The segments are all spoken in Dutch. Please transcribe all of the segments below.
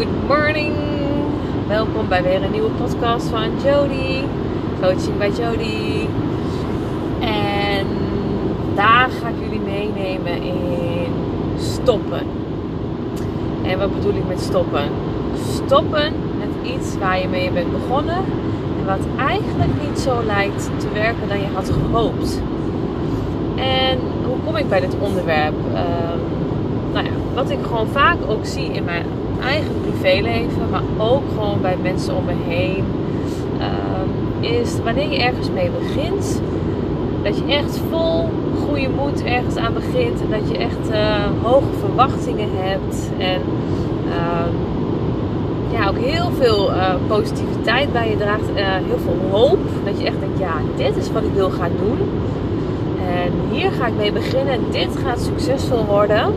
Good morning. Welkom bij weer een nieuwe podcast van Jody. Coaching bij Jody. En daar ga ik jullie meenemen in stoppen. En wat bedoel ik met stoppen? Stoppen met iets waar je mee bent begonnen en wat eigenlijk niet zo lijkt te werken dan je had gehoopt. En hoe kom ik bij dit onderwerp? Ehm, nou ja, wat ik gewoon vaak ook zie in mijn eigen privéleven, maar ook gewoon bij mensen om me heen, ehm, is wanneer je ergens mee begint, dat je echt vol goede moed ergens aan begint en dat je echt uh, hoge verwachtingen hebt en ehm, ja, ook heel veel uh, positiviteit bij je draagt, uh, heel veel hoop, dat je echt denkt, ja, dit is wat ik wil gaan doen. En hier ga ik mee beginnen. En dit gaat succesvol worden.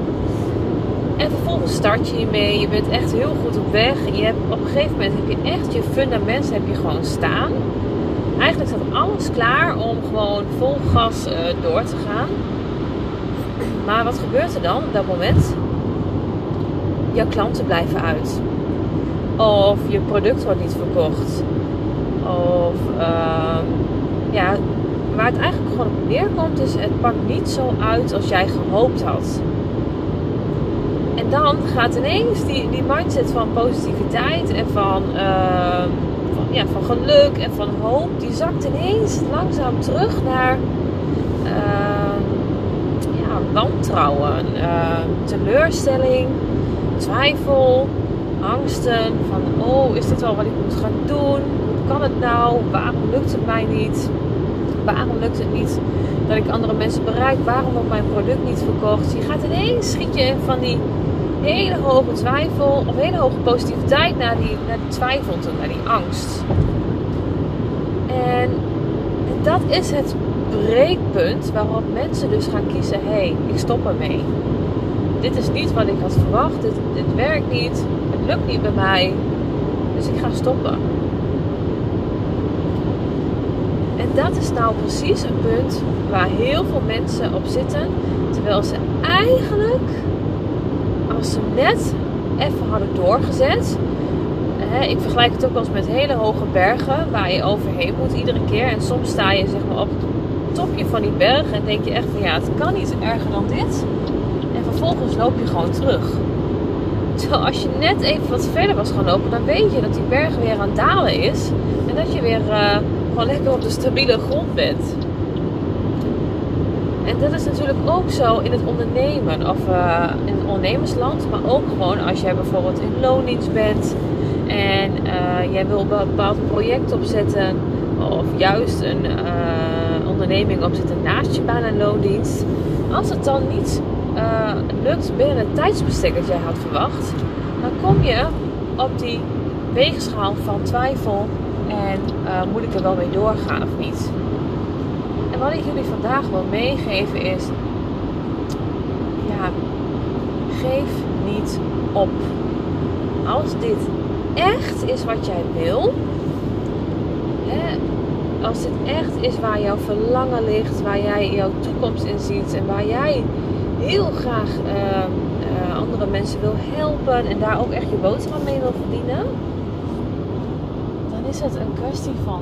En vervolgens start je hiermee. Je bent echt heel goed op weg. Je hebt, op een gegeven moment heb je echt je fundament heb je gewoon staan. Eigenlijk staat alles klaar om gewoon vol gas uh, door te gaan. Maar wat gebeurt er dan op dat moment? Jouw klanten blijven uit. Of je product wordt niet verkocht. Of uh, ja, waar het eigenlijk gewoon op neerkomt is, het pakt niet zo uit als jij gehoopt had. En dan gaat ineens die, die mindset van positiviteit en van, uh, van, ja, van geluk en van hoop, die zakt ineens langzaam terug naar uh, ja, wantrouwen, uh, teleurstelling, twijfel, angsten van oh, is dit wel wat ik moet gaan doen? Hoe kan het nou? Waarom lukt het mij niet? Waarom lukt het niet dat ik andere mensen bereik? Waarom wordt mijn product niet verkocht? Je gaat ineens schiet je van die hele hoge twijfel of hele hoge positiviteit naar die, naar die twijfel toe, naar die angst. En dat is het breekpunt waarop mensen dus gaan kiezen: hé, hey, ik stop ermee. Dit is niet wat ik had verwacht, dit, dit werkt niet, het lukt niet bij mij, dus ik ga stoppen. En dat is nou precies een punt waar heel veel mensen op zitten. Terwijl ze eigenlijk, als ze net even hadden doorgezet. Hè, ik vergelijk het ook wel eens met hele hoge bergen waar je overheen moet iedere keer. En soms sta je zeg maar op het topje van die berg en denk je echt van ja, het kan niet erger dan dit. En vervolgens loop je gewoon terug. Terwijl als je net even wat verder was gaan lopen, dan weet je dat die berg weer aan het dalen is. En dat je weer... Uh, gewoon lekker op de stabiele grond bent. En dat is natuurlijk ook zo in het ondernemen of uh, in het ondernemersland, maar ook gewoon als jij bijvoorbeeld in loondienst bent en uh, jij wil een bepaald project opzetten of juist een uh, onderneming opzetten naast je baan en loondienst. Als het dan niet lukt binnen het tijdsbestek dat jij had verwacht, dan kom je op die weegschaal van twijfel en uh, moet ik er wel mee doorgaan of niet? En wat ik jullie vandaag wil meegeven is: ja, geef niet op. Als dit echt is wat jij wil, hè, als dit echt is waar jouw verlangen ligt, waar jij jouw toekomst in ziet en waar jij heel graag uh, uh, andere mensen wil helpen en daar ook echt je boterham mee wil verdienen is het een kwestie van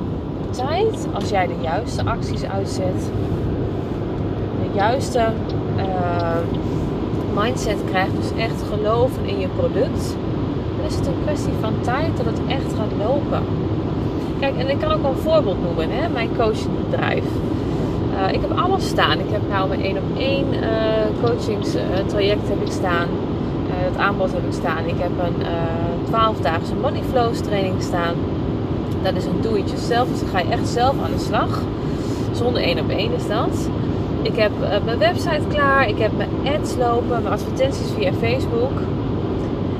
tijd als jij de juiste acties uitzet, de juiste uh, mindset krijgt, dus echt geloven in je product, dan is het een kwestie van tijd dat het echt gaat lopen. Kijk, en ik kan ook een voorbeeld noemen, hè? mijn coachingbedrijf. Uh, ik heb alles staan. Ik heb nou mijn 1 op 1 uh, coachingstraject heb ik staan. Het aanbod heb ik staan. Ik heb een 12-daagse money flows training staan. Dat is een do-it-yourself. Dus dan ga je echt zelf aan de slag. Zonder één op één is dat. Ik heb uh, mijn website klaar. Ik heb mijn ads lopen. Mijn advertenties via Facebook.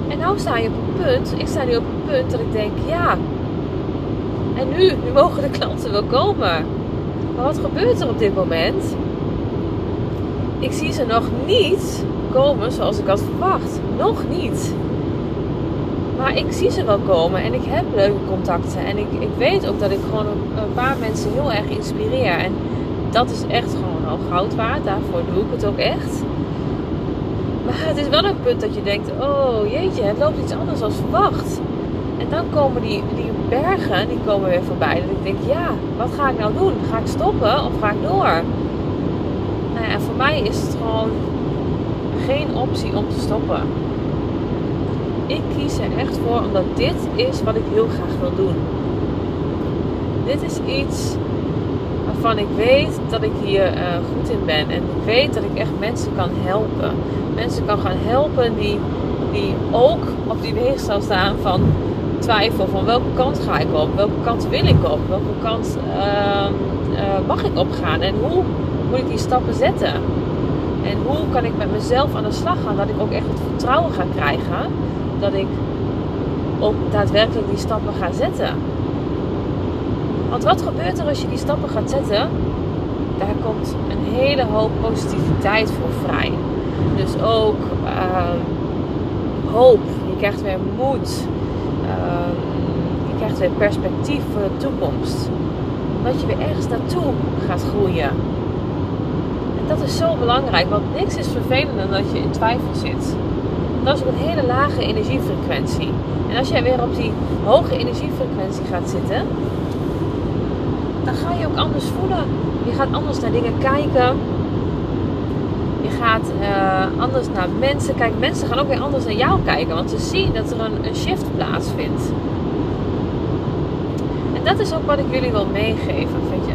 En nu sta je op een punt. Ik sta nu op een punt dat ik denk, ja. En nu? Nu mogen de klanten wel komen. Maar wat gebeurt er op dit moment? Ik zie ze nog niet komen zoals ik had verwacht. Nog niet. Maar ik zie ze wel komen en ik heb leuke contacten. En ik, ik weet ook dat ik gewoon een, paar mensen heel erg inspireer. En dat is echt gewoon al goud waard. Daarvoor doe ik het ook echt. Maar het is wel een punt dat je denkt, oh jeetje, het loopt iets anders dan verwacht. En dan komen die, die bergen, die komen weer voorbij. Dat ik denk, ja, wat ga ik nou doen? Ga ik stoppen of ga ik door? Nou ja, voor mij is het gewoon geen optie om te stoppen. Ik kies er echt voor omdat dit is wat ik heel graag wil doen. Dit is iets waarvan ik weet dat ik hier uh, goed in ben. En ik weet dat ik echt mensen kan helpen. Mensen kan gaan helpen die, die ook op die weegschaal staan van twijfel van welke kant ga ik op, welke kant wil ik op, welke kant uh, uh, mag ik opgaan en hoe moet ik die stappen zetten. En hoe kan ik met mezelf aan de slag gaan, dat ik ook echt het vertrouwen ga krijgen dat ik ook daadwerkelijk die stappen ga zetten. Want wat gebeurt er als je die stappen gaat zetten? Daar komt een hele hoop positiviteit voor vrij. Dus ook uh, hoop. Je krijgt weer moed. Uh, je krijgt weer perspectief voor de toekomst. Dat je weer ergens naartoe gaat groeien. En dat is zo belangrijk, want niks is vervelender dan dat je in twijfel zit. Dat is een hele lage energiefrequentie. En als jij weer op die hoge energiefrequentie gaat zitten, dan ga je ook anders voelen. Je gaat anders naar dingen kijken. Je gaat uh, anders naar mensen kijken. Mensen gaan ook weer anders naar jou kijken, want ze zien dat er een, een shift plaatsvindt. En dat is ook wat ik jullie wil meegeven. Weet je,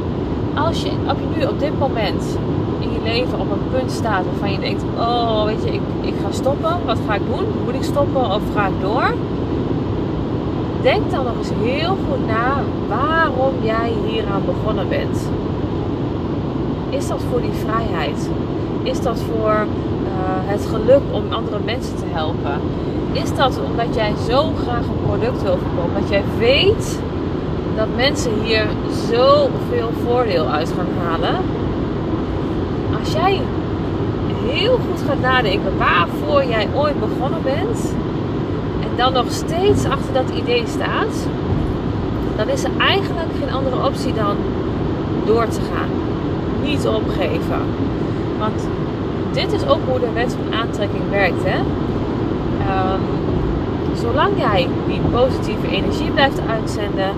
als je, als je nu op dit moment in je leven op een punt staat waarvan je denkt: Oh, weet je, ik, ik ga stoppen. Wat ga ik doen? Moet ik stoppen of ga ik door? Denk dan nog eens heel goed na waarom jij hieraan begonnen bent. Is dat voor die vrijheid? Is dat voor uh, het geluk om andere mensen te helpen? Is dat omdat jij zo graag een product wil verkopen? Dat jij weet dat mensen hier zoveel voordeel uit gaan halen. Als jij heel goed gaat nadenken waarvoor jij ooit begonnen bent en dan nog steeds achter dat idee staat, dan is er eigenlijk geen andere optie dan door te gaan. Niet opgeven. Want dit is ook hoe de wet van aantrekking werkt. Hè? Um, zolang jij die positieve energie blijft uitzenden,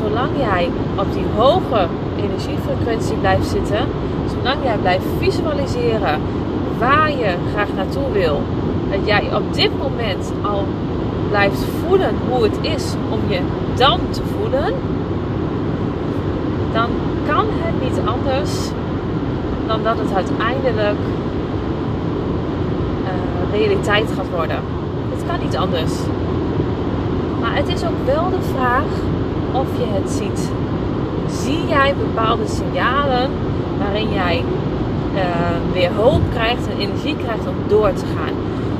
zolang jij op die hoge energiefrequentie blijft zitten, zolang jij blijft visualiseren waar je graag naartoe wil, dat jij op dit moment al blijft voelen hoe het is om je dan te voelen, dan kan het niet anders dan dat het uiteindelijk uh, realiteit gaat worden. Het kan niet anders. Maar het is ook wel de vraag of je het ziet. Zie jij bepaalde signalen waarin jij uh, weer hoop krijgt en energie krijgt om door te gaan?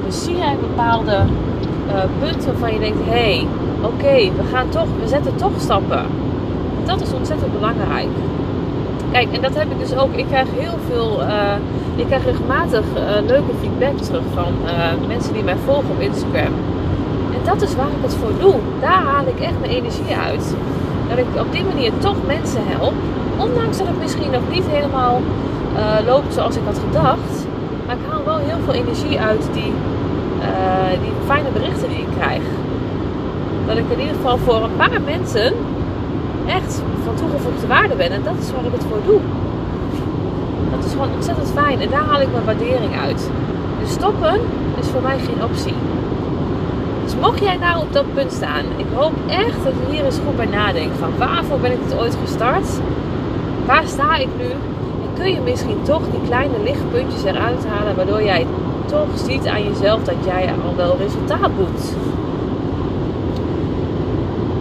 Dus zie jij bepaalde uh, punten waarvan je denkt: hé, hey, oké, we gaan toch, we zetten toch stappen. Dat is ontzettend belangrijk. Kijk, en dat heb ik dus ook. Ik krijg heel veel, uh, ik krijg regelmatig leuke feedback terug van mensen die mij volgen op Instagram dat is waar ik het voor doe. Daar haal ik echt mijn energie uit. Dat ik op die manier toch mensen help. Ondanks dat het misschien nog niet helemaal uh, loopt zoals ik had gedacht. Maar ik haal wel heel veel energie uit die, uh, die fijne berichten die ik krijg. Dat ik in ieder geval voor een paar mensen echt van toegevoegde waarde ben. En dat is waar ik het voor doe. Dat is gewoon ontzettend fijn. En daar haal ik mijn waardering uit. Dus stoppen is voor mij geen optie. Dus mocht jij nou op dat punt staan, ik hoop echt dat je hier eens goed bij nadenkt. Van waarvoor ben ik dit ooit gestart? Waar sta ik nu? En kun je misschien toch die kleine lichtpuntjes eruit halen, waardoor jij toch ziet aan jezelf dat jij al wel resultaat boekt.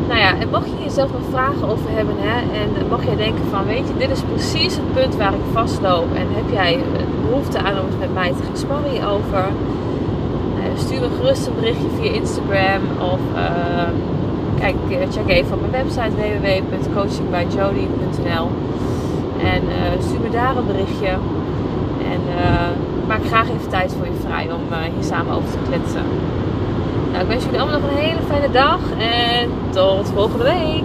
Nou ja, en mocht je jezelf nog vragen over hebben, hè, en mocht jij denken van, weet je, dit is precies het punt waar ik vastloop, en heb jij behoefte aan om het met mij te gaan sparren over, stuur me gerust een berichtje via Instagram of uh, kijk, eh, check even op mijn website www.coachingbyjody.nl en uh, stuur me daar een berichtje. En uh, maak graag even tijd voor je vrij om hier samen over te kletsen. Nou, ik wens jullie allemaal nog een hele fijne dag en tot volgende week.